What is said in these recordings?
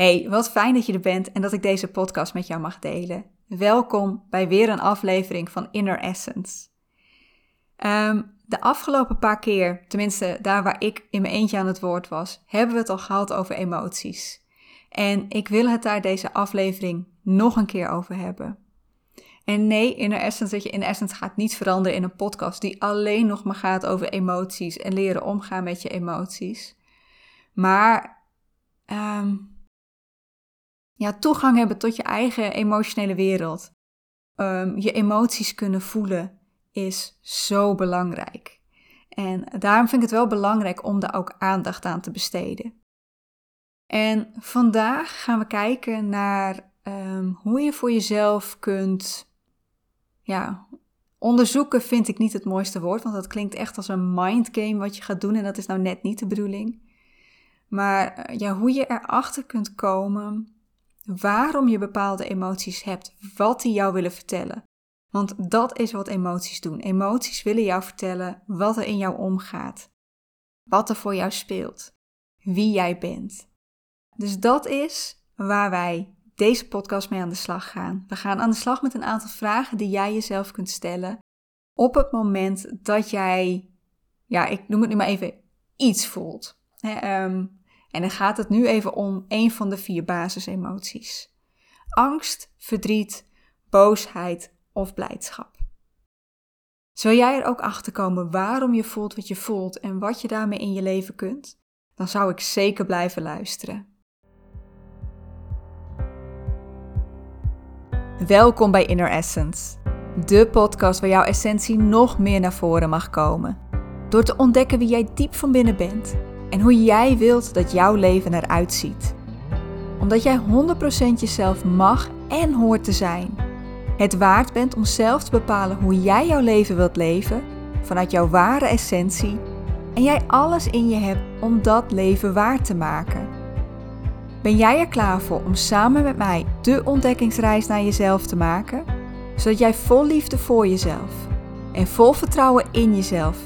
Hey, wat fijn dat je er bent en dat ik deze podcast met jou mag delen. Welkom bij weer een aflevering van Inner Essence. Ehm, de afgelopen paar keer, tenminste daar waar ik in mijn eentje aan het woord was, hebben we het al gehad over emoties. En ik wil het daar deze aflevering nog een keer over hebben. En nee, Inner Essence, dat je in Essence gaat niet veranderen in een podcast die alleen nog maar gaat over emoties en leren omgaan met je emoties. Maar um, ja, toegang hebben tot je eigen emotionele wereld. Um, je emoties kunnen voelen is zo belangrijk. En daarom vind ik het wel belangrijk om daar ook aandacht aan te besteden. En vandaag gaan we kijken naar um, hoe je voor jezelf kunt, ja, onderzoeken vind ik niet het mooiste woord, want dat klinkt echt als een mindgame wat je gaat doen en dat is nou net niet de bedoeling. Maar eh, ja, hoe je erachter kunt komen waarom je bepaalde emoties hebt, wat die jou willen vertellen. Want dat is wat emoties doen. Emoties willen jou vertellen wat er in jou omgaat, wat er voor jou speelt, wie jij bent. Dus dat is waar wij deze podcast mee aan de slag gaan. We gaan aan de slag met een aantal vragen die jij jezelf kunt stellen op het moment dat jij, ja, ik noem het nu maar even, iets voelt. Ehm, en dan gaat het nu even om een van de vier basisemoties: angst, verdriet, boosheid of blijdschap. Zou jij er ook achter komen waarom je voelt wat je voelt en wat je daarmee in je leven kunt? Dan zou ik zeker blijven luisteren. Welkom bij Inner Essence, de podcast waar jouw essentie nog meer naar voren mag komen. Door te ontdekken wie jij diep van binnen bent en hoe jij wilt dat jouw leven eruit ziet. Omdat jij 100% jezelf mag en hoort te zijn. Het waard bent om zelf te bepalen hoe jij jouw leven wilt leven vanuit jouw ware essentie en jij alles in je hebt om dat leven waar te maken. Ben jij er klaar voor om samen met mij de ontdekkingsreis naar jezelf te maken, zodat jij vol liefde voor jezelf en vol vertrouwen in jezelf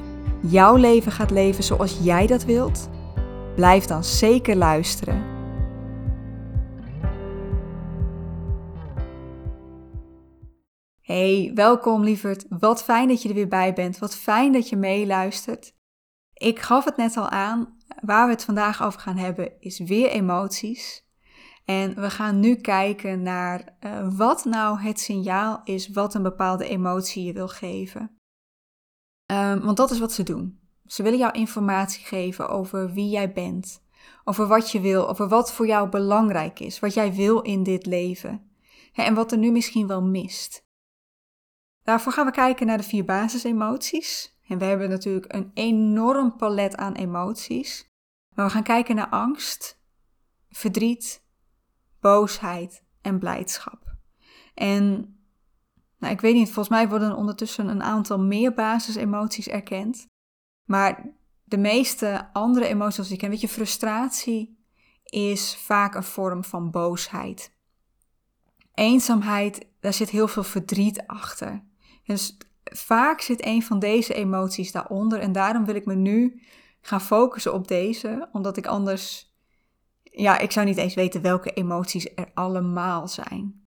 jouw leven gaat leven zoals jij dat wilt? Blijf dan zeker luisteren. Hey, welkom lieverd. Wat fijn dat je er weer bij bent. Wat fijn dat je meeluistert. Ik gaf het net al aan. Waar we het vandaag over gaan hebben is weer emoties. En we gaan nu kijken naar uh, wat nou het signaal is wat een bepaalde emotie je wil geven. Um, want dat is wat ze doen. Ze willen jou informatie geven over wie jij bent, over wat je wil, over wat voor jou belangrijk is, wat jij wil in dit leven en wat er nu misschien wel mist. Daarvoor gaan we kijken naar de vier basisemoties. En we hebben natuurlijk een enorm palet aan emoties. Maar we gaan kijken naar angst, verdriet, boosheid en blijdschap. En nou, ik weet niet, volgens mij worden ondertussen een aantal meer basisemoties erkend. Maar de meeste andere emoties die ik ken, weet je, frustratie is vaak een vorm van boosheid. Eenzaamheid, daar zit heel veel verdriet achter. Dus vaak zit een van deze emoties daaronder en daarom wil ik me nu gaan focussen op deze, omdat ik anders, ja, ik zou niet eens weten welke emoties er allemaal zijn.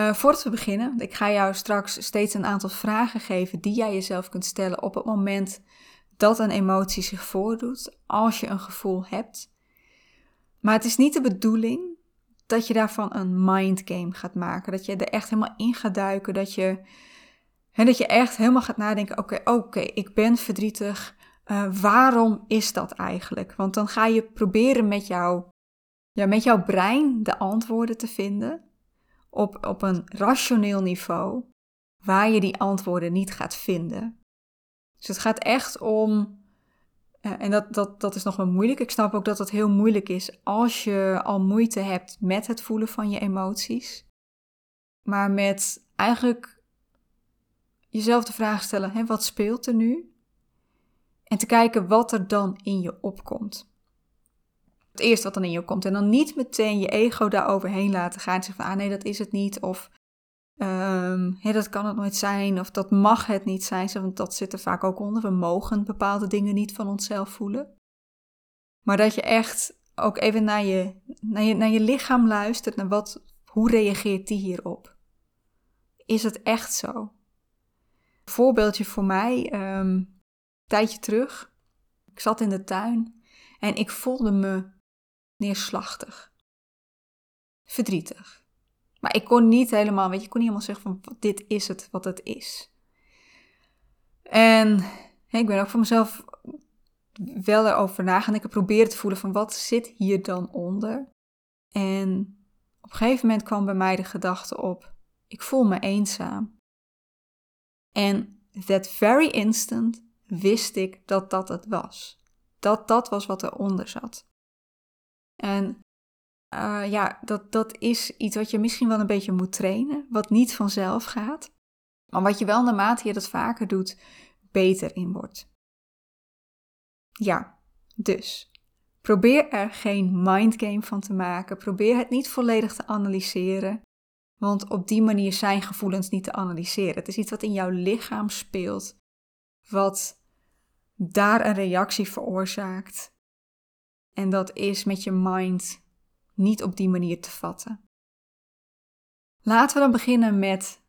Uh, voordat we beginnen, ik ga jou straks steeds een aantal vragen geven die jij jezelf kunt stellen op het moment dat een emotie zich voordoet, als je een gevoel hebt. Maar het is niet de bedoeling dat je daarvan een mindgame gaat maken, dat je er echt helemaal in gaat duiken, dat je, hè, dat je echt helemaal gaat nadenken, oké, oké, ik ben verdrietig, uh, waarom is dat eigenlijk? Want dan ga je proberen met, jou, ja, met jouw brein de antwoorden te vinden op, op een rationeel niveau waar je die antwoorden niet gaat vinden. Dus het gaat echt om, uh, en dat, dat, dat is nog wel moeilijk. Ik snap ook dat het heel moeilijk is als je al moeite hebt met het voelen van je emoties. Maar met eigenlijk jezelf de vraag stellen: hè, wat speelt er nu? En te kijken wat er dan in je opkomt het eerste wat dan in je komt. En dan niet meteen je ego daaroverheen laten gaan. En zeggen van, ah nee, dat is het niet. Of um, dat kan het nooit zijn. Of dat mag het niet zijn. Want dat zit er vaak ook onder. We mogen bepaalde dingen niet van onszelf voelen. Maar dat je echt ook even naar je, naar je, naar je lichaam luistert, naar wat, hoe reageert die hierop? Is het echt zo? Een voorbeeldje voor mij, um, een tijdje terug. Ik zat in de tuin en ik voelde me neerslachtig, verdrietig. Maar ik kon niet helemaal, weet je, ik kon niet helemaal zeggen van dit is het wat het is. En ik ben ook voor mezelf wel erover nagaan. Ik heb proberen te voelen van wat zit hier dan onder. En op een gegeven moment kwam bij mij de gedachte op, ik voel me eenzaam. En that very instant wist ik dat dat het was. Dat dat was wat eronder zat. En uh, ja, dat, dat is iets wat je misschien wel een beetje moet trainen, wat niet vanzelf gaat. Maar wat je wel naarmate je dat vaker doet, beter in wordt. Ja, dus probeer er geen mindgame van te maken. Probeer het niet volledig te analyseren. Want op die manier zijn gevoelens niet te analyseren. Het is iets wat in jouw lichaam speelt, wat daar een reactie veroorzaakt. En dat is met je mind niet op die manier te vatten. Laten we dan beginnen met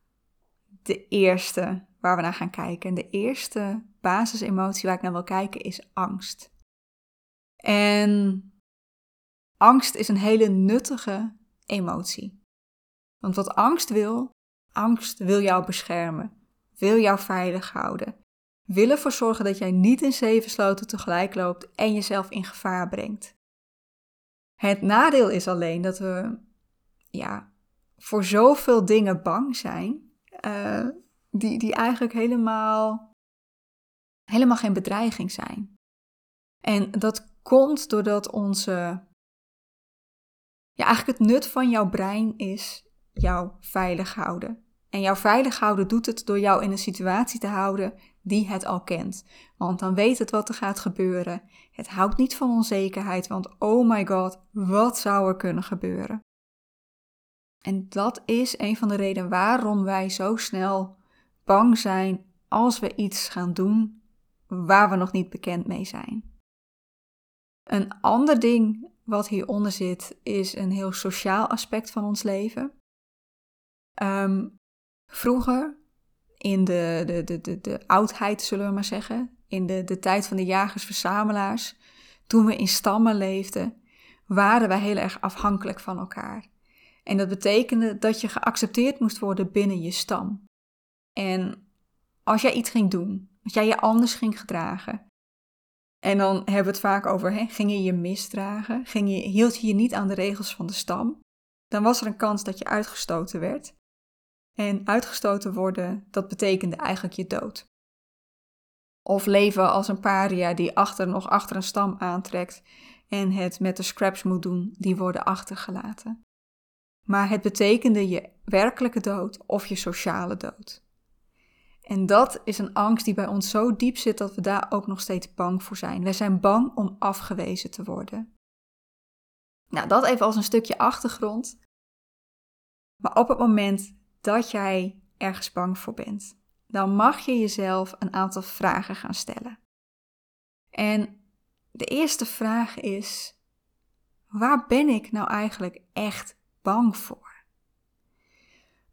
de eerste waar we naar gaan kijken. En de eerste basisemotie waar ik naar wil kijken is angst. En angst is een hele nuttige emotie. Want wat angst wil, angst wil jou beschermen, wil jou veilig houden, wil ervoor zorgen dat jij niet in zeven sloten tegelijk loopt en jezelf in gevaar brengt. Het nadeel is alleen dat we ja, voor zoveel dingen bang zijn, uh, die, die eigenlijk helemaal, helemaal geen bedreiging zijn. En dat komt doordat onze. Ja, eigenlijk het nut van jouw brein is jou veilig houden. En jou veilig houden doet het door jou in een situatie te houden die het al kent. Want dan weet het wat er gaat gebeuren. Het houdt niet van onzekerheid, want oh my god, wat zou er kunnen gebeuren? En dat is een van de redenen waarom wij zo snel bang zijn als we iets gaan doen waar we nog niet bekend mee zijn. Een ander ding wat hieronder zit is een heel sociaal aspect van ons leven. Ehm, vroeger, in de, de, de, de, de oudheid zullen we maar zeggen, in de, de tijd van de jagers-verzamelaars, toen we in stammen leefden, waren wij heel erg afhankelijk van elkaar. En dat betekende dat je geaccepteerd moest worden binnen je stam. En als jij iets ging doen, als jij je anders ging gedragen, en dan hebben we het vaak over, hè, ging je je misdragen, ging je, hield je je niet aan de regels van de stam, dan was er een kans dat je uitgestoten werd. En uitgestoten worden, dat betekende eigenlijk je dood. Of leven als een paria die achter, nog achter een stam aantrekt en het met de scraps moet doen, die worden achtergelaten. Maar het betekende je werkelijke dood of je sociale dood. En dat is een angst die bij ons zo diep zit dat we daar ook nog steeds bang voor zijn. Wij zijn bang om afgewezen te worden. Nou, dat even als een stukje achtergrond. Maar op het moment dat jij ergens bang voor bent, dan mag je jezelf een aantal vragen gaan stellen. En de eerste vraag is: waar ben ik nou eigenlijk echt bang voor?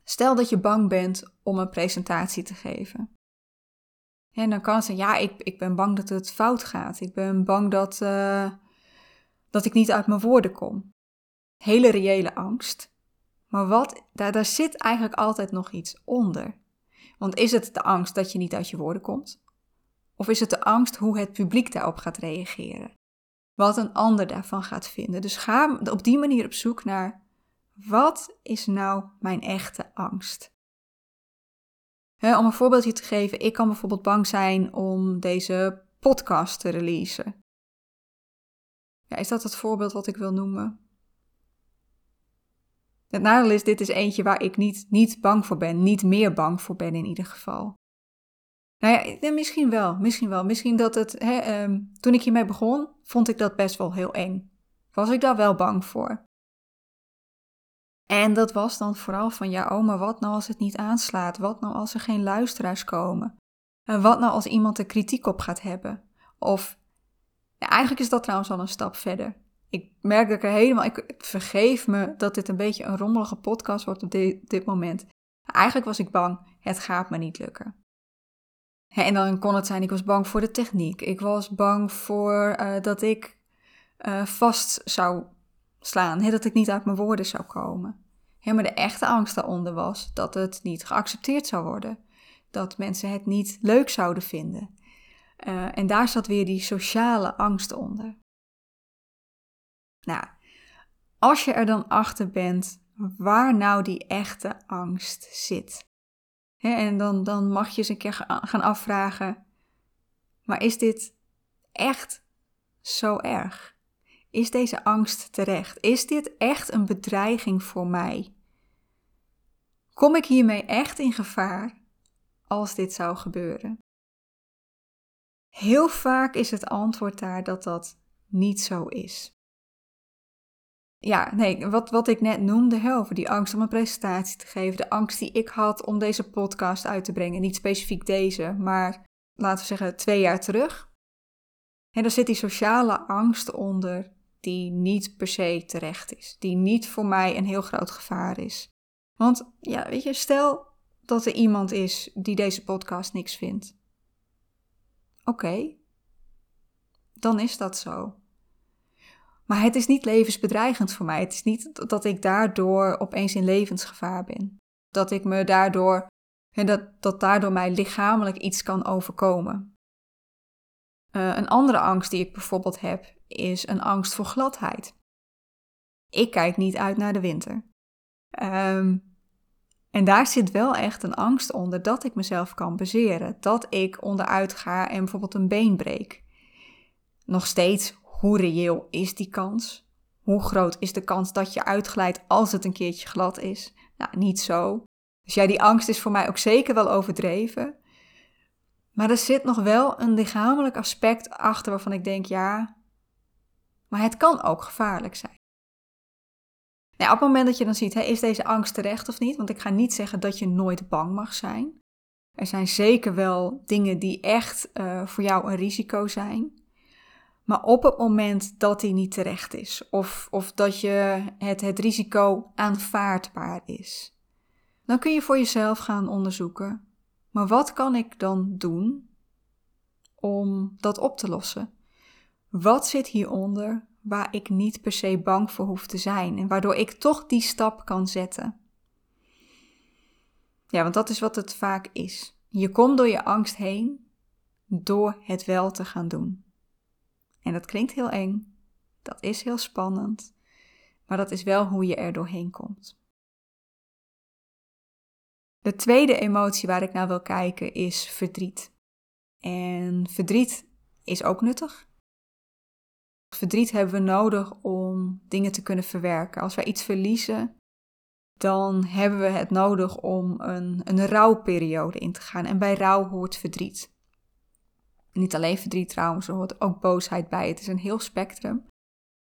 Stel dat je bang bent om een presentatie te geven. En dan kan het zijn, ja, ik, ik ben bang dat het fout gaat. Ik ben bang dat, uh, dat ik niet uit mijn woorden kom. Hele reële angst. Maar wat, daar, zit eigenlijk altijd nog iets onder. Want is het de angst dat je niet uit je woorden komt? Of is het de angst hoe het publiek daarop gaat reageren? Wat een ander daarvan gaat vinden. Dus ga op die manier op zoek naar wat is nou mijn echte angst? om een voorbeeldje te geven, ik kan bijvoorbeeld bang zijn om deze podcast te releasen. Ja, is dat het voorbeeld wat ik wil noemen? Het nadeel is, dit is eentje waar ik niet, niet bang voor ben, niet meer bang voor ben in ieder geval. Nou ja, misschien wel, misschien wel. Misschien dat het, hè, ehm, toen ik hiermee begon, vond ik dat best wel heel eng. Was ik daar wel bang voor? En dat was dan vooral van, ja, maar wat nou als het niet aanslaat? Wat nou als er geen luisteraars komen? En wat nou als iemand er kritiek op gaat hebben? Of, eigenlijk is dat trouwens al een stap verder. Ik merk dat ik er helemaal. Ik vergeef me dat dit een beetje een rommelige podcast wordt op dit, moment. Eigenlijk was ik bang, het gaat me niet lukken. En dan kon het zijn, ik was bang voor de techniek. Ik was bang voor uh, dat ik uh, vast zou slaan, dat ik niet uit mijn woorden zou komen. maar de echte angst daaronder was dat het niet geaccepteerd zou worden. Dat mensen het niet leuk zouden vinden. Uh, en daar zat weer die sociale angst onder. Nou, als je er dan achter bent waar nou die echte angst zit. en dan, dan mag je eens een keer gaan afvragen: maar is dit echt zo erg? Is deze angst terecht? Is dit echt een bedreiging voor mij? Kom ik hiermee echt in gevaar als dit zou gebeuren? Heel vaak is het antwoord daar dat dat niet zo is. Ja, nee, wat, wat ik net noemde, hè, die angst om een presentatie te geven, de angst die ik had om deze podcast uit te brengen, niet specifiek deze, maar laten we zeggen twee jaar terug. En daar zit die sociale angst onder die niet per se terecht is, die niet voor mij een heel groot gevaar is. Want ja, weet je, stel dat er iemand is die deze podcast niks vindt. Oké, dan is dat zo. Maar het is niet levensbedreigend voor mij. Het is niet dat ik daardoor opeens in levensgevaar ben. Dat ik me daardoor, dat, dat daardoor mij lichamelijk iets kan overkomen. Uh, een andere angst die ik bijvoorbeeld heb, is een angst voor gladheid. Ik kijk niet uit naar de winter. Um, en daar zit wel echt een angst onder dat ik mezelf kan bezeren. Dat ik onderuit ga en bijvoorbeeld een been breek. Nog steeds, hoe reëel is die kans? Hoe groot is de kans dat je uitglijdt als het een keertje glad is? Nou, niet zo. Dus ja, die angst is voor mij ook zeker wel overdreven. Maar er zit nog wel een lichamelijk aspect achter waarvan ik denk, ja, maar het kan ook gevaarlijk zijn. Nou, op het moment dat je dan ziet, is deze angst terecht of niet? Want ik ga niet zeggen dat je nooit bang mag zijn. Er zijn zeker wel dingen die echt uh, voor jou een risico zijn. Maar op het moment dat die niet terecht is, of, of dat je het, het risico aanvaardbaar is, dan kun je voor jezelf gaan onderzoeken. Maar wat kan ik dan doen om dat op te lossen? Wat zit hieronder waar ik niet per se bang voor hoef te zijn en waardoor ik toch die stap kan zetten? Ja, want dat is wat het vaak is. Je komt door je angst heen door het wel te gaan doen. En dat klinkt heel eng, dat is heel spannend, maar dat is wel hoe je er doorheen komt. De tweede emotie waar ik naar wil kijken is verdriet. En verdriet is ook nuttig. Verdriet hebben we nodig om dingen te kunnen verwerken. Als wij iets verliezen, dan hebben we het nodig om een, een rouwperiode in te gaan. En bij rouw hoort verdriet. Niet alleen verdriet trouwens, er hoort ook boosheid bij. Het is een heel spectrum.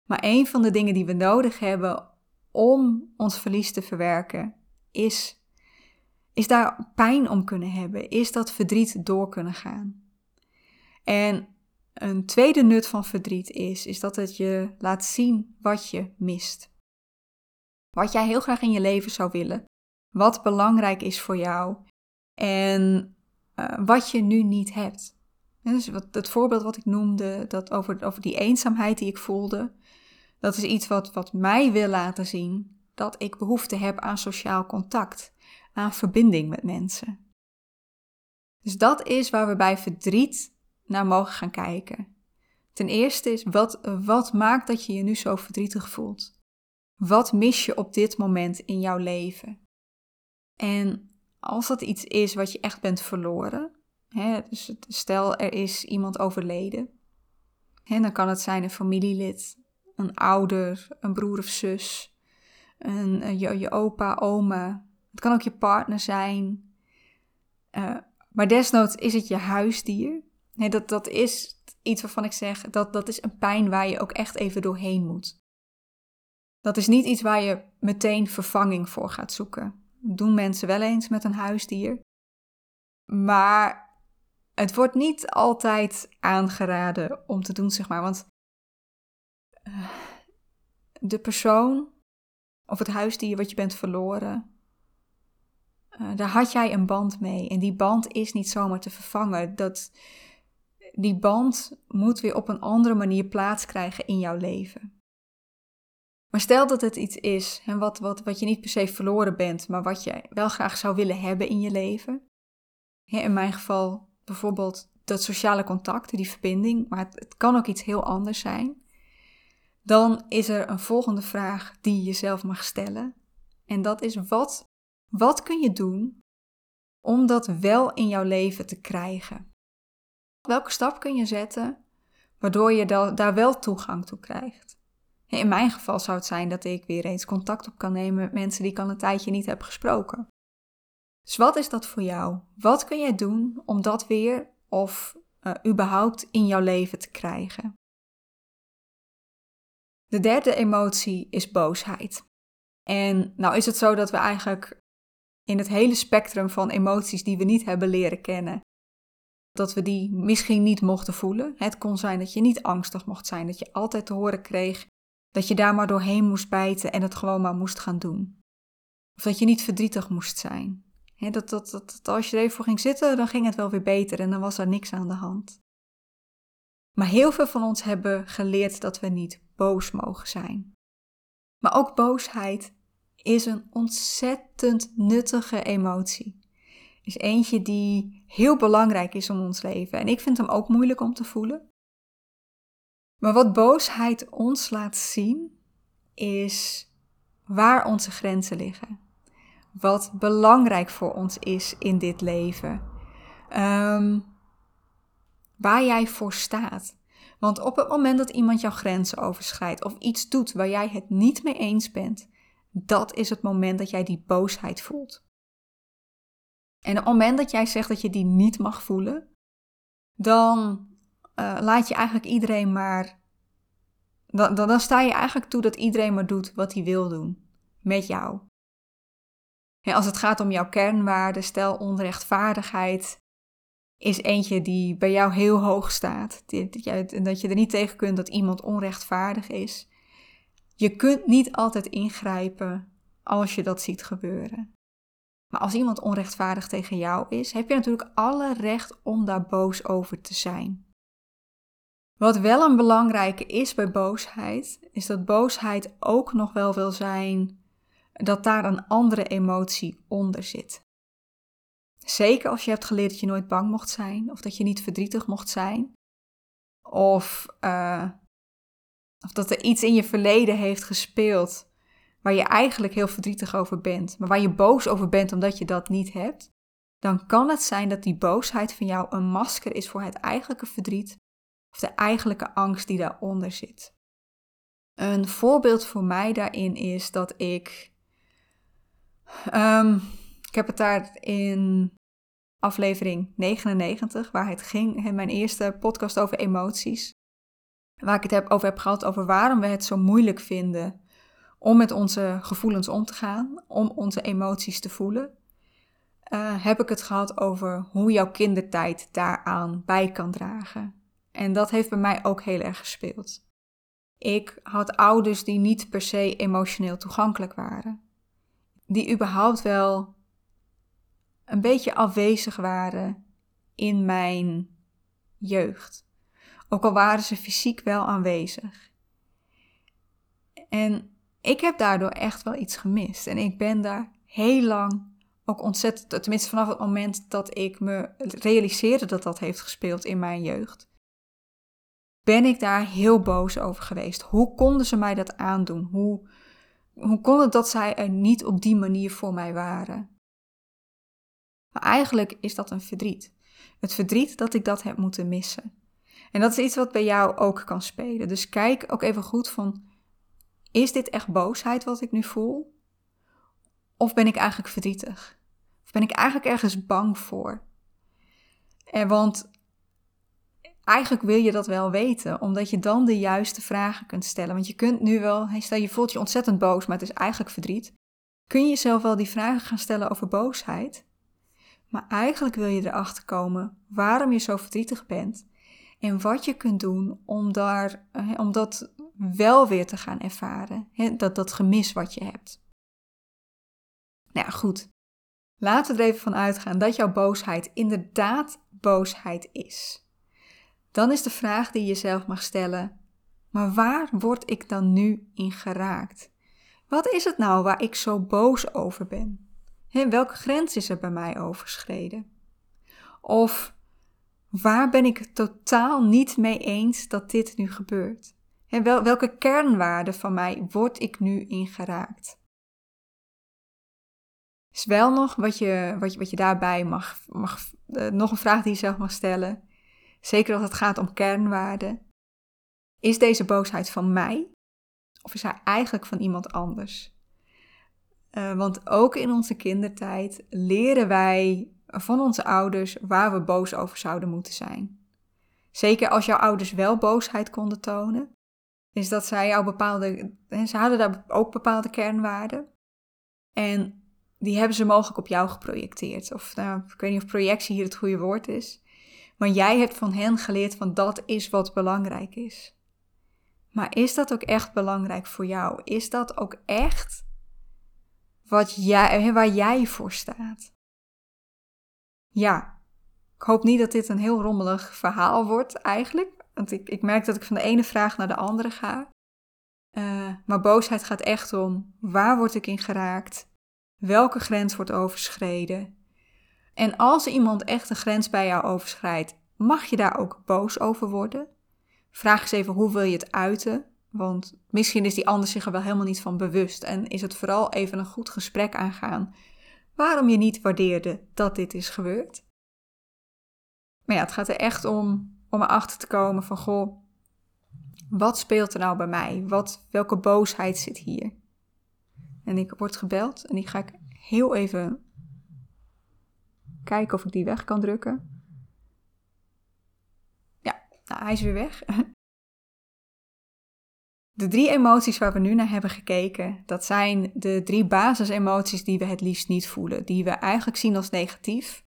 Maar een van de dingen die we nodig hebben om ons verlies te verwerken, is, is daar pijn om kunnen hebben. Is dat verdriet door kunnen gaan. En een tweede nut van verdriet is, is dat het je laat zien wat je mist. Wat jij heel graag in je leven zou willen. Wat belangrijk is voor jou. En uh, wat je nu niet hebt. Dus wat, het voorbeeld wat ik noemde, dat over, over die eenzaamheid die ik voelde. Dat is iets wat, wat mij wil laten zien dat ik behoefte heb aan sociaal contact. Aan verbinding met mensen. Dus dat is waar we bij verdriet naar mogen gaan kijken. Ten eerste is, wat, wat maakt dat je je nu zo verdrietig voelt? Wat mis je op dit moment in jouw leven? En als dat iets is wat je echt bent verloren, dus stel er is iemand overleden, hè, dan kan het zijn een familielid, een ouder, een broer of zus, een, je, je opa, oma. Het kan ook je partner zijn. Uh, maar desnoods is het je huisdier. Dat, dat is iets waarvan ik zeg, dat, dat is een pijn waar je ook echt even doorheen moet. Dat is niet iets waar je meteen vervanging voor gaat zoeken. Dat doen mensen wel eens met een huisdier. Maar het wordt niet altijd aangeraden om te doen, zeg maar. Want uh, de persoon of het huisdier wat je bent verloren, uh, daar had jij een band mee. En die band is niet zomaar te vervangen. Dat, die band moet weer op een andere manier plaats krijgen in jouw leven. Maar stel dat het iets is en wat, wat, wat je niet per se verloren bent, maar wat je wel graag zou willen hebben in je leven. in mijn geval bijvoorbeeld dat sociale contact, die verbinding, maar het, kan ook iets heel anders zijn. Dan is er een volgende vraag die je jezelf mag stellen. En dat is wat, wat kun je doen om dat wel in jouw leven te krijgen? Welke stap kun je zetten waardoor je daar wel toegang toe krijgt? In mijn geval zou het zijn dat ik weer eens contact op kan nemen met mensen die ik al een tijdje niet heb gesproken. Dus wat is dat voor jou? Wat kun jij doen om dat weer of uh, überhaupt in jouw leven te krijgen? De derde emotie is boosheid. En nou is het zo dat we eigenlijk in het hele spectrum van emoties die we niet hebben leren kennen, dat we die misschien niet mochten voelen. Het kon zijn dat je niet angstig mocht zijn, dat je altijd te horen kreeg dat je daar maar doorheen moest bijten en het gewoon maar moest gaan doen. Of dat je niet verdrietig moest zijn. Dat, dat, dat, als je er even voor ging zitten, dan ging het wel weer beter en dan was er niks aan de hand. Maar heel veel van ons hebben geleerd dat we niet boos mogen zijn. Maar ook boosheid is een ontzettend nuttige emotie. Is eentje die heel belangrijk is in ons leven. En ik vind hem ook moeilijk om te voelen. Maar wat boosheid ons laat zien, is waar onze grenzen liggen. Wat belangrijk voor ons is in dit leven. Um, waar jij voor staat. Want op het moment dat iemand jouw grenzen overschrijdt of iets doet waar jij het niet mee eens bent, dat is het moment dat jij die boosheid voelt. En op het moment dat jij zegt dat je die niet mag voelen, dan uh, laat je eigenlijk iedereen maar. Dan, dan sta je eigenlijk toe dat iedereen maar doet wat hij wil doen. Met jou. Als het gaat om jouw kernwaarden, stel onrechtvaardigheid, is eentje die bij jou heel hoog staat. Dat, dat je er niet tegen kunt dat iemand onrechtvaardig is. Je kunt niet altijd ingrijpen als je dat ziet gebeuren. Maar als iemand onrechtvaardig tegen jou is, heb je natuurlijk alle recht om daar boos over te zijn. Wat wel een belangrijke is bij boosheid, is dat boosheid ook nog wel wil zijn dat daar een andere emotie onder zit. Zeker als je hebt geleerd dat je nooit bang mocht zijn, of dat je niet verdrietig mocht zijn, of, uh, of dat er iets in je verleden heeft gespeeld waar je eigenlijk heel verdrietig over bent, maar waar je boos over bent omdat je dat niet hebt, dan kan het zijn dat die boosheid van jou een masker is voor het eigenlijke verdriet of de eigenlijke angst die daaronder zit. Een voorbeeld voor mij daarin is dat ik. Um, ik heb het daar in aflevering 99, waar het ging, mijn eerste podcast over emoties. Waar ik het heb over heb gehad over waarom we het zo moeilijk vinden om met onze gevoelens om te gaan, om onze emoties te voelen. Uh, heb ik het gehad over hoe jouw kindertijd daaraan bij kan dragen. En dat heeft bij mij ook heel erg gespeeld. Ik had ouders die niet per se emotioneel toegankelijk waren. Die überhaupt wel een beetje afwezig waren in mijn jeugd. Ook al waren ze fysiek wel aanwezig. En ik heb daardoor echt wel iets gemist. En ik ben daar heel lang ook ontzettend, tenminste vanaf het moment dat ik me realiseerde dat dat heeft gespeeld in mijn jeugd, ben ik daar heel boos over geweest. Hoe konden ze mij dat aandoen? Hoe, hoe kon het dat zij er niet op die manier voor mij waren? Maar eigenlijk is dat een verdriet. Het verdriet dat ik dat heb moeten missen. En dat is iets wat bij jou ook kan spelen. Dus kijk ook even goed van, is dit echt boosheid wat ik nu voel? Of ben ik eigenlijk verdrietig? Of ben ik eigenlijk ergens bang voor? En want eigenlijk wil je dat wel weten, omdat je dan de juiste vragen kunt stellen. Want je kunt nu wel, stel je voelt je ontzettend boos, maar het is eigenlijk verdriet. Kun je jezelf wel die vragen gaan stellen over boosheid? Maar eigenlijk wil je erachter komen waarom je zo verdrietig bent en wat je kunt doen om, daar, om dat wel weer te gaan ervaren. dat, dat gemis wat je hebt. Nou ja, goed. Laten we er even van uitgaan dat jouw boosheid inderdaad boosheid is. Dan is de vraag die je jezelf mag stellen: maar waar word ik dan nu in geraakt? Wat is het nou waar ik zo boos over ben? En welke grens is er bij mij overschreden? Of waar ben ik het totaal niet mee eens dat dit nu gebeurt? Welke kernwaarde van mij word ik nu ingeraakt? Is wel nog wat je, wat je, wat je daarbij mag, mag uh, nog een vraag die je zelf mag stellen. Zeker als het gaat om kernwaarden. Is deze boosheid van mij? Of is hij eigenlijk van iemand anders? Uh, want ook in onze kindertijd leren wij van onze ouders waar we boos over zouden moeten zijn. Zeker als jouw ouders wel boosheid konden tonen, is dat zij jou bepaalde, ze hadden daar ook bepaalde kernwaarden. En die hebben ze mogelijk op jou geprojecteerd. Of nou, ik weet niet of projectie hier het goede woord is. Maar jij hebt van hen geleerd van dat is wat belangrijk is. Maar is dat ook echt belangrijk voor jou? Is dat ook echt wat jij, waar jij voor staat? Ja, ik hoop niet dat dit een heel rommelig verhaal wordt eigenlijk. Want ik, ik merk dat ik van de ene vraag naar de andere ga. Uh, maar boosheid gaat echt om waar word ik in geraakt? Welke grens wordt overschreden? En als iemand echt een grens bij jou overschrijdt, mag je daar ook boos over worden? Vraag eens even hoe wil je het uiten? Want misschien is die ander zich er wel helemaal niet van bewust en is het vooral even een goed gesprek aangaan waarom je niet waardeerde dat dit is gebeurd. Maar ja, het gaat er echt om om erachter te komen van goh, wat speelt er nou bij mij? Wat, welke boosheid zit hier? En ik word gebeld en die ga ik heel even kijken of ik die weg kan drukken. Ja, nou, hij is weer weg. De drie emoties waar we nu naar hebben gekeken, dat zijn de drie basisemoties die we het liefst niet voelen, die we eigenlijk zien als negatief.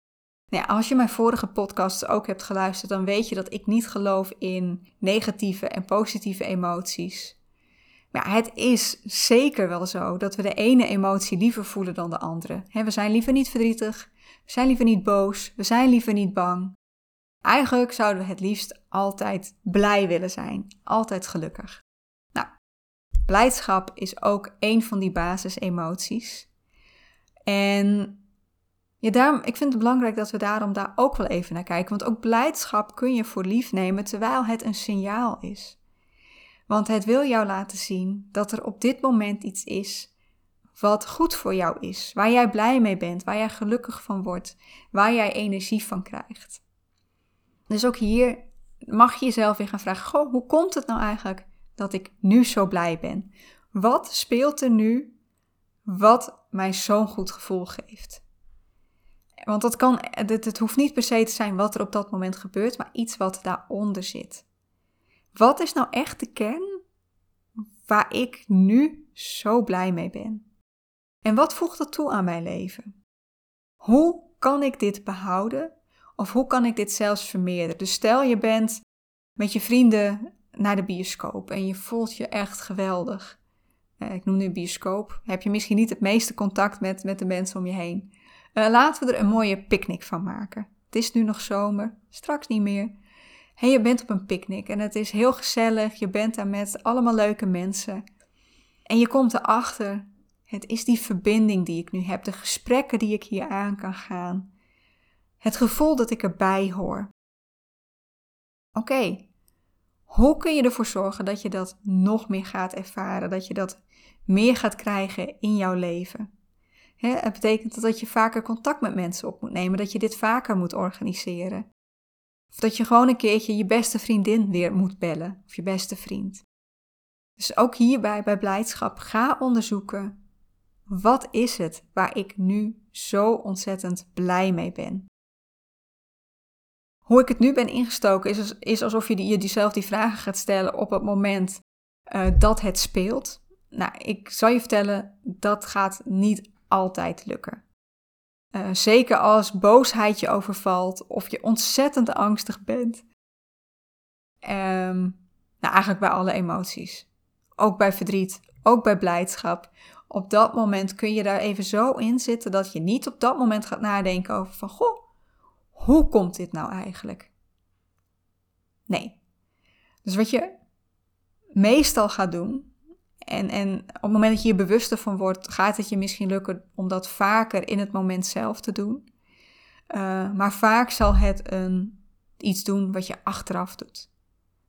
Nou ja, als je mijn vorige podcasts ook hebt geluisterd, dan weet je dat ik niet geloof in negatieve en positieve emoties. Maar het is zeker wel zo dat we de ene emotie liever voelen dan de andere. we zijn liever niet verdrietig, we zijn liever niet boos, we zijn liever niet bang. Eigenlijk zouden we het liefst altijd blij willen zijn, altijd gelukkig. Nou, blijdschap is ook een van die basisemoties. En daarom, ik vind het belangrijk dat we daarom daar ook wel even naar kijken. Want ook blijdschap kun je voor lief nemen terwijl het een signaal is. Want het wil jou laten zien dat er op dit moment iets is wat goed voor jou is, waar jij blij mee bent, waar jij gelukkig van wordt, waar jij energie van krijgt. Dus ook hier mag je jezelf weer gaan vragen: Goh, hoe komt het nou eigenlijk dat ik nu zo blij ben? Wat speelt er nu wat mij zo'n goed gevoel geeft? Want dat kan, het, het hoeft niet per se te zijn wat er op dat moment gebeurt, maar iets wat daaronder zit. Wat is nou echt de kern waar ik nu zo blij mee ben? En wat voegt dat toe aan mijn leven? Hoe kan ik dit behouden? Of hoe kan ik dit zelfs vermeerderen? Dus stel je bent met je vrienden naar de bioscoop en je voelt je echt geweldig. Eh, ik noem nu bioscoop. Heb je misschien niet het meeste contact met, met de mensen om je heen. Uh, laten we er een mooie picknick van maken. Het is nu nog zomer, straks niet meer. En je bent op een picknick en het is heel gezellig. Je bent daar met allemaal leuke mensen. En je komt erachter, het is die verbinding die ik nu heb, de gesprekken die ik hier aan kan gaan. Het gevoel dat ik erbij hoor. Oké, hoe kun je ervoor zorgen dat je dat nog meer gaat ervaren, dat je dat meer gaat krijgen in jouw leven? het betekent dat je vaker contact met mensen op moet nemen, dat je dit vaker moet organiseren. Of dat je gewoon een keertje je beste vriendin weer moet bellen, of je beste vriend. Dus ook hierbij bij blijdschap, ga onderzoeken, wat is het waar ik nu zo ontzettend blij mee ben? Hoe ik het nu ben ingestoken is, is alsof je die, jezelf die vragen gaat stellen op het moment uh, dat het speelt. Nou, ik zal je vertellen, dat gaat niet altijd lukken. Uh, zeker als boosheid je overvalt of je ontzettend angstig bent. Um, nou, eigenlijk bij alle emoties. ook bij verdriet, ook bij blijdschap. Op dat moment kun je daar even zo in zitten dat je niet op dat moment gaat nadenken over van, goh, hoe komt dit nou eigenlijk? Nee. Dus wat je meestal gaat doen, en, en op het moment dat je je bewuster van wordt, gaat het je misschien lukken om dat vaker in het moment zelf te doen. Uh, maar vaak zal het een, iets doen wat je achteraf doet.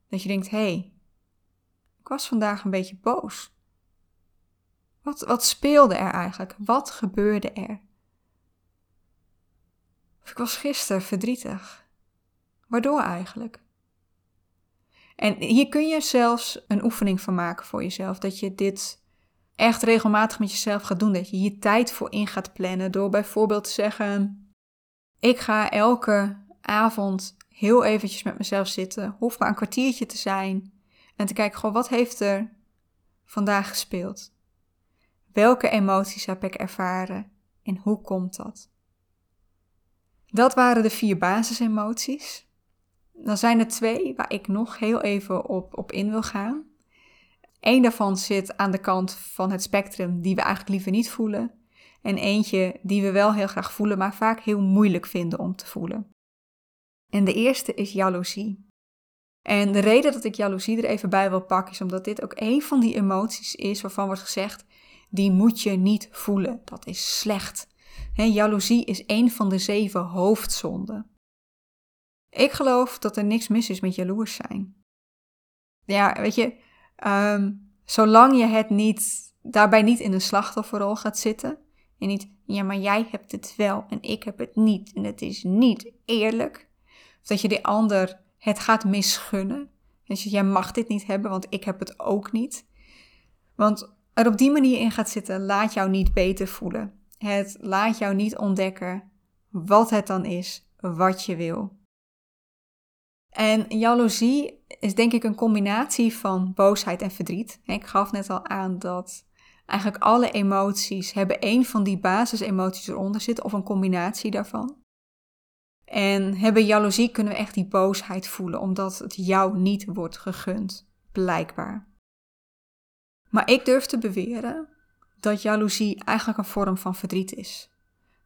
Dat je denkt, hé, hey, ik was vandaag een beetje boos. Wat, wat speelde er eigenlijk? Wat gebeurde er? Ik was gisteren verdrietig. Waardoor eigenlijk? En hier kun je zelfs een oefening van maken voor jezelf. Dat je dit echt regelmatig met jezelf gaat doen. Dat je hier tijd voor in gaat plannen. Door bijvoorbeeld te zeggen: Ik ga elke avond heel eventjes met mezelf zitten. Hoeft maar een kwartiertje te zijn. En te kijken: gewoon, wat heeft er vandaag gespeeld? Welke emoties heb ik ervaren en hoe komt dat? Dat waren de vier basisemoties. Dan zijn er twee waar ik nog heel even op, op in wil gaan. Eén daarvan zit aan de kant van het spectrum die we eigenlijk liever niet voelen. En eentje die we wel heel graag voelen, maar vaak heel moeilijk vinden om te voelen. En de eerste is jaloezie. En de reden dat ik jaloezie er even bij wil pakken is omdat dit ook een van die emoties is waarvan wordt gezegd: die moet je niet voelen. Dat is slecht. He, jaloezie is een van de zeven hoofdzonden. Ik geloof dat er niks mis is met jaloers zijn. Ja, weet je, ehm, zolang je het niet, daarbij niet in een slachtofferrol gaat zitten. En niet, ja, maar jij hebt het wel en ik heb het niet. En het is niet eerlijk. Of dat je de ander het gaat misgunnen. Dus jij mag dit niet hebben, want ik heb het ook niet. Want er op die manier in gaat zitten, laat jou niet beter voelen. Het laat jou niet ontdekken wat het dan is, wat je wil. En jaloezie is denk ik een combinatie van boosheid en verdriet. Ik gaf net al aan dat eigenlijk alle emoties hebben één van die basisemoties eronder zitten of een combinatie daarvan. En hebben jaloezie kunnen we echt die boosheid voelen omdat het jou niet wordt gegund, blijkbaar. Maar ik durf te beweren dat jaloezie eigenlijk een vorm van verdriet is.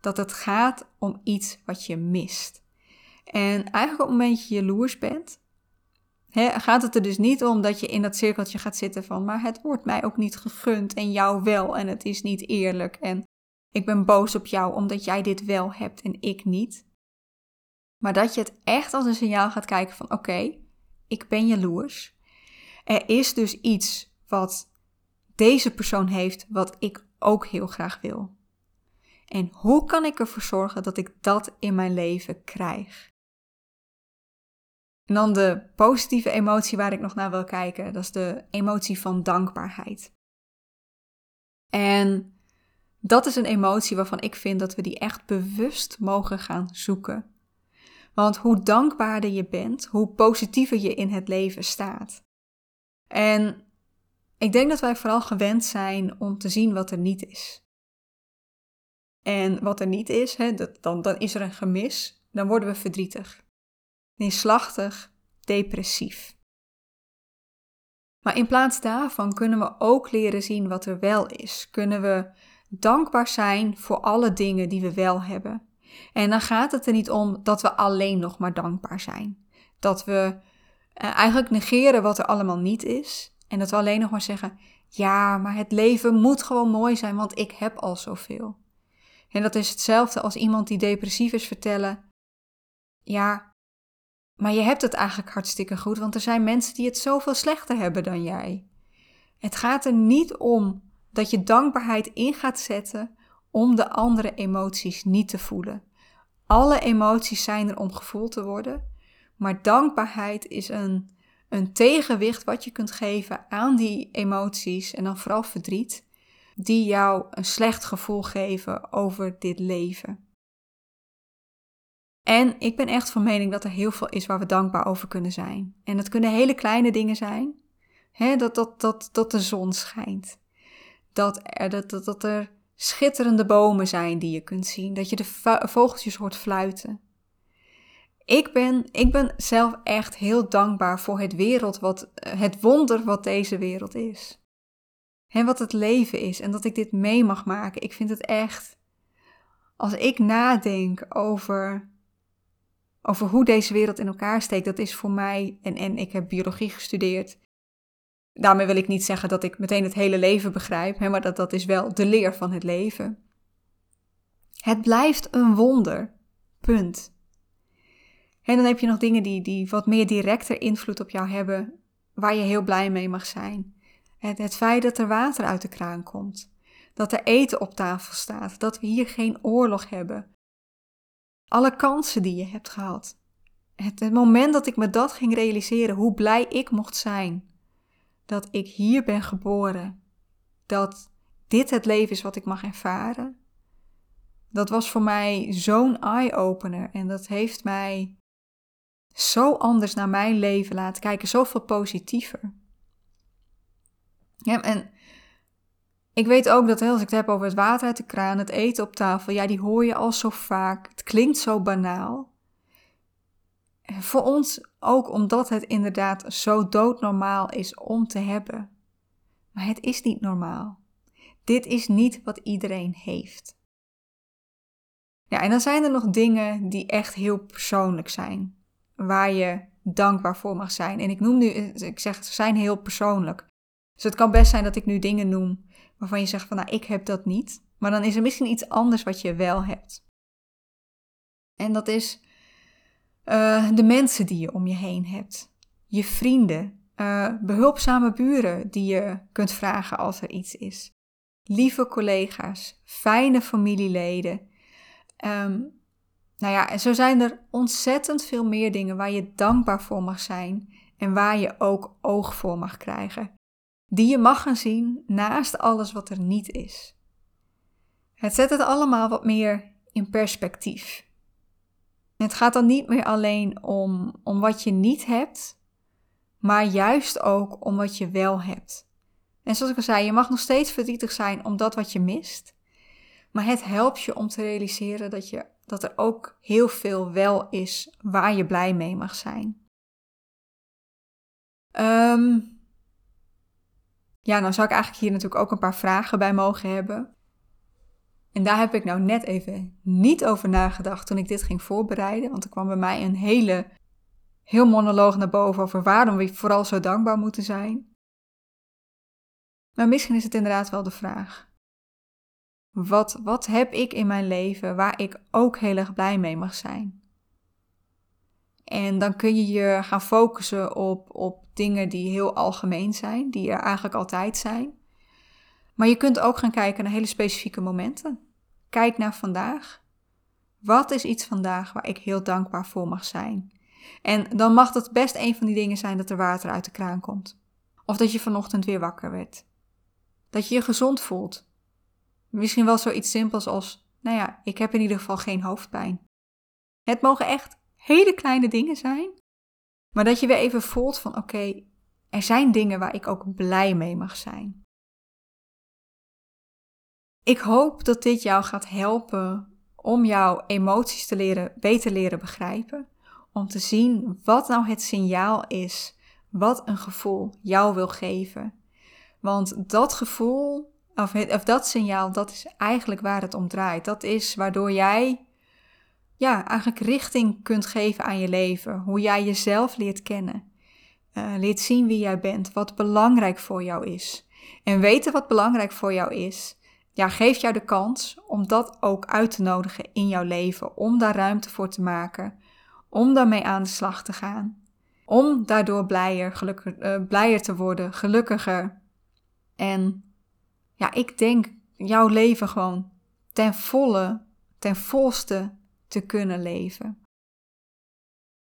Dat het gaat om iets wat je mist. En eigenlijk op het moment dat je jaloers bent, gaat het er dus niet om dat je in dat cirkeltje gaat zitten van, maar het wordt mij ook niet gegund en jou wel en het is niet eerlijk en ik ben boos op jou omdat jij dit wel hebt en ik niet. Maar dat je het echt als een signaal gaat kijken van, oké, ik ben jaloers. Er is dus iets wat deze persoon heeft wat ik ook heel graag wil. En hoe kan ik ervoor zorgen dat ik dat in mijn leven krijg? En dan de positieve emotie waar ik nog naar wil kijken, dat is de emotie van dankbaarheid. En dat is een emotie waarvan ik vind dat we die echt bewust mogen gaan zoeken. Want hoe dankbaarder je bent, hoe positiever je in het leven staat. En ik denk dat wij vooral gewend zijn om te zien wat er niet is. En wat er niet is, hè, dat, dan, dan is er een gemis, dan worden we verdrietig, neerslachtig, depressief. Maar in plaats daarvan kunnen we ook leren zien wat er wel is. Kunnen we dankbaar zijn voor alle dingen die we wel hebben. En dan gaat het er niet om dat we alleen nog maar dankbaar zijn. Dat we eh, eigenlijk negeren wat er allemaal niet is. En dat we alleen nog maar zeggen: ja, maar het leven moet gewoon mooi zijn, want ik heb al zoveel. En dat is hetzelfde als iemand die depressief is vertellen: ja, maar je hebt het eigenlijk hartstikke goed, want er zijn mensen die het zoveel slechter hebben dan jij. Het gaat er niet om dat je dankbaarheid in gaat zetten om de andere emoties niet te voelen. Alle emoties zijn er om gevoeld te worden, maar dankbaarheid is een een tegenwicht wat je kunt geven aan die emoties en dan vooral verdriet, die jou een slecht gevoel geven over dit leven. En ik ben echt van mening dat er heel veel is waar we dankbaar over kunnen zijn. En dat kunnen hele kleine dingen zijn. dat, dat, dat, dat de zon schijnt. Dat er, dat, dat, dat er schitterende bomen zijn die je kunt zien. Dat je de vogeltjes hoort fluiten. Ik ben, ik ben zelf echt heel dankbaar voor het wereld, wat, het wonder wat deze wereld is. En wat het leven is en dat ik dit mee mag maken. Ik vind het echt, als ik nadenk over, over hoe deze wereld in elkaar steekt, dat is voor mij, en, en ik heb biologie gestudeerd. Daarmee wil ik niet zeggen dat ik meteen het hele leven begrijp, hè, maar dat, dat is wel de leer van het leven. Het blijft een wonder. Punt. En dan heb je nog dingen die, die wat meer directer invloed op jou hebben, waar je heel blij mee mag zijn. Het, het feit dat er water uit de kraan komt, dat er eten op tafel staat, dat we hier geen oorlog hebben. Alle kansen die je hebt gehad. Het, het moment dat ik me dat ging realiseren, hoe blij ik mocht zijn dat ik hier ben geboren, dat dit het leven is wat ik mag ervaren, dat was voor mij zo'n eye-opener en dat heeft mij zo anders naar mijn leven laten kijken, zoveel positiever. Ja, en ik weet ook dat als ik het heb over het water uit de kraan, het eten op tafel, ja, die hoor je al zo vaak. Het klinkt zo banaal. Voor ons ook omdat het inderdaad zo doodnormaal is om te hebben. Maar het is niet normaal. Dit is niet wat iedereen heeft. Ja, en dan zijn er nog dingen die echt heel persoonlijk zijn, waar je dankbaar voor mag zijn. En ik noem nu, ik zeg, ze zijn heel persoonlijk. Dus het kan best zijn dat ik nu dingen noem waarvan je zegt van, nou, ik heb dat niet. Maar dan is er misschien iets anders wat je wel hebt. En dat is uh, de mensen die je om je heen hebt. Je vrienden, uh, behulpzame buren die je kunt vragen als er iets is. Lieve collega's, fijne familieleden, Um, nou ja, en zo zijn er ontzettend veel meer dingen waar je dankbaar voor mag zijn en waar je ook oog voor mag krijgen. Die je mag gaan zien naast alles wat er niet is. Het zet het allemaal wat meer in perspectief. Het gaat dan niet meer alleen om, om wat je niet hebt, maar juist ook om wat je wel hebt. En zoals ik al zei, je mag nog steeds verdrietig zijn om dat wat je mist. Maar het helpt je om te realiseren dat, je, dat er ook heel veel wel is waar je blij mee mag zijn. Um, ja, nou zou ik eigenlijk hier natuurlijk ook een paar vragen bij mogen hebben. En daar heb ik nou net even niet over nagedacht toen ik dit ging voorbereiden. Want er kwam bij mij een hele, heel monoloog naar boven over waarom we vooral zo dankbaar moeten zijn. Maar misschien is het inderdaad wel de vraag. Wat, wat heb ik in mijn leven waar ik ook heel erg blij mee mag zijn? En dan kun je je gaan focussen op, op dingen die heel algemeen zijn, die er eigenlijk altijd zijn. Maar je kunt ook gaan kijken naar hele specifieke momenten. Kijk naar vandaag. Wat is iets vandaag waar ik heel dankbaar voor mag zijn? En dan mag het best een van die dingen zijn dat er water uit de kraan komt. Of dat je vanochtend weer wakker werd. Dat je je gezond voelt. Misschien wel zoiets simpels als, nou ja, ik heb in ieder geval geen hoofdpijn. Het mogen echt hele kleine dingen zijn, maar dat je weer even voelt van, oké, er zijn dingen waar ik ook blij mee mag zijn. Ik hoop dat dit jou gaat helpen om jouw emoties te leren, beter leren begrijpen. Om te zien wat nou het signaal is, wat een gevoel jou wil geven. Want dat gevoel of, of dat signaal, dat is eigenlijk waar het om draait. Dat is waardoor jij ja, eigenlijk richting kunt geven aan je leven. Hoe jij jezelf leert kennen. Uh, leert zien wie jij bent, wat belangrijk voor jou is. En weten wat belangrijk voor jou is, ja, geeft jou de kans om dat ook uit te nodigen in jouw leven. Om daar ruimte voor te maken. Om daarmee aan de slag te gaan. Om daardoor blijer, gelukkig, uh, blijer te worden, gelukkiger. En ja, ik denk jouw leven gewoon ten volle, ten volste te kunnen leven.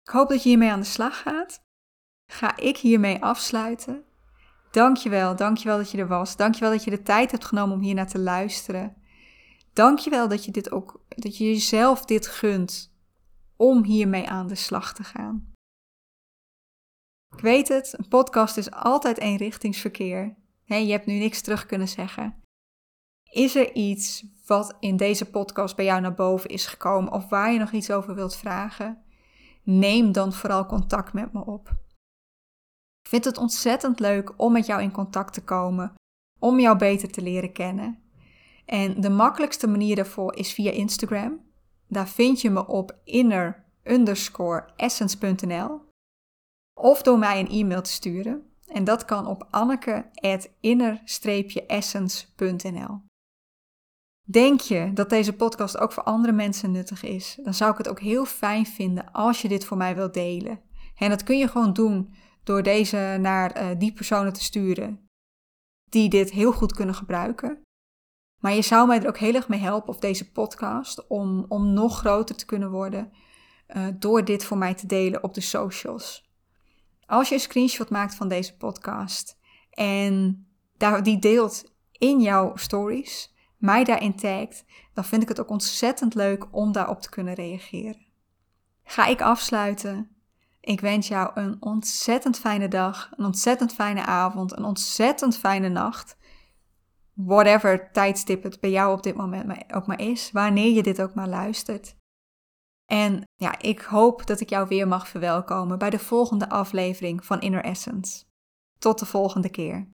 Ik hoop dat je hiermee aan de slag gaat. Ga ik hiermee afsluiten. Dankjewel, dankjewel dat je er was. Dankjewel dat je de tijd hebt genomen om hier naar te luisteren. Dankjewel dat je dit ook, dat je jezelf dit gunt om hiermee aan de slag te gaan. Ik weet het, een podcast is altijd eenrichtingsverkeer je hebt nu niks terug kunnen zeggen. Is er iets wat in deze podcast bij jou naar boven is gekomen of waar je nog iets over wilt vragen? Neem dan vooral contact met me op. Ik vind het ontzettend leuk om met jou in contact te komen, om jou beter te leren kennen. En de makkelijkste manier daarvoor is via Instagram. Daar vind je me op inner essence.nl of door mij een e-mail te sturen. En dat kan op anneke.inner-essence.nl. Denk je dat deze podcast ook voor andere mensen nuttig is? Dan zou ik het ook heel fijn vinden als je dit voor mij wilt delen. En dat kun je gewoon doen door deze naar uh, die personen te sturen die dit heel goed kunnen gebruiken. Maar je zou mij er ook heel erg mee helpen, of deze podcast, om, om nog groter te kunnen worden uh, door dit voor mij te delen op de socials. Als je een screenshot maakt van deze podcast en die deelt in jouw stories, mij daarin tagt, dan vind ik het ook ontzettend leuk om daarop te kunnen reageren. Ga ik afsluiten. Ik wens jou een ontzettend fijne dag, een ontzettend fijne avond, een ontzettend fijne nacht. Whatever tijdstip het bij jou op dit moment ook maar is, wanneer je dit ook maar luistert. En ja, ik hoop dat ik jou weer mag verwelkomen bij de volgende aflevering van Inner Essence. Tot de volgende keer.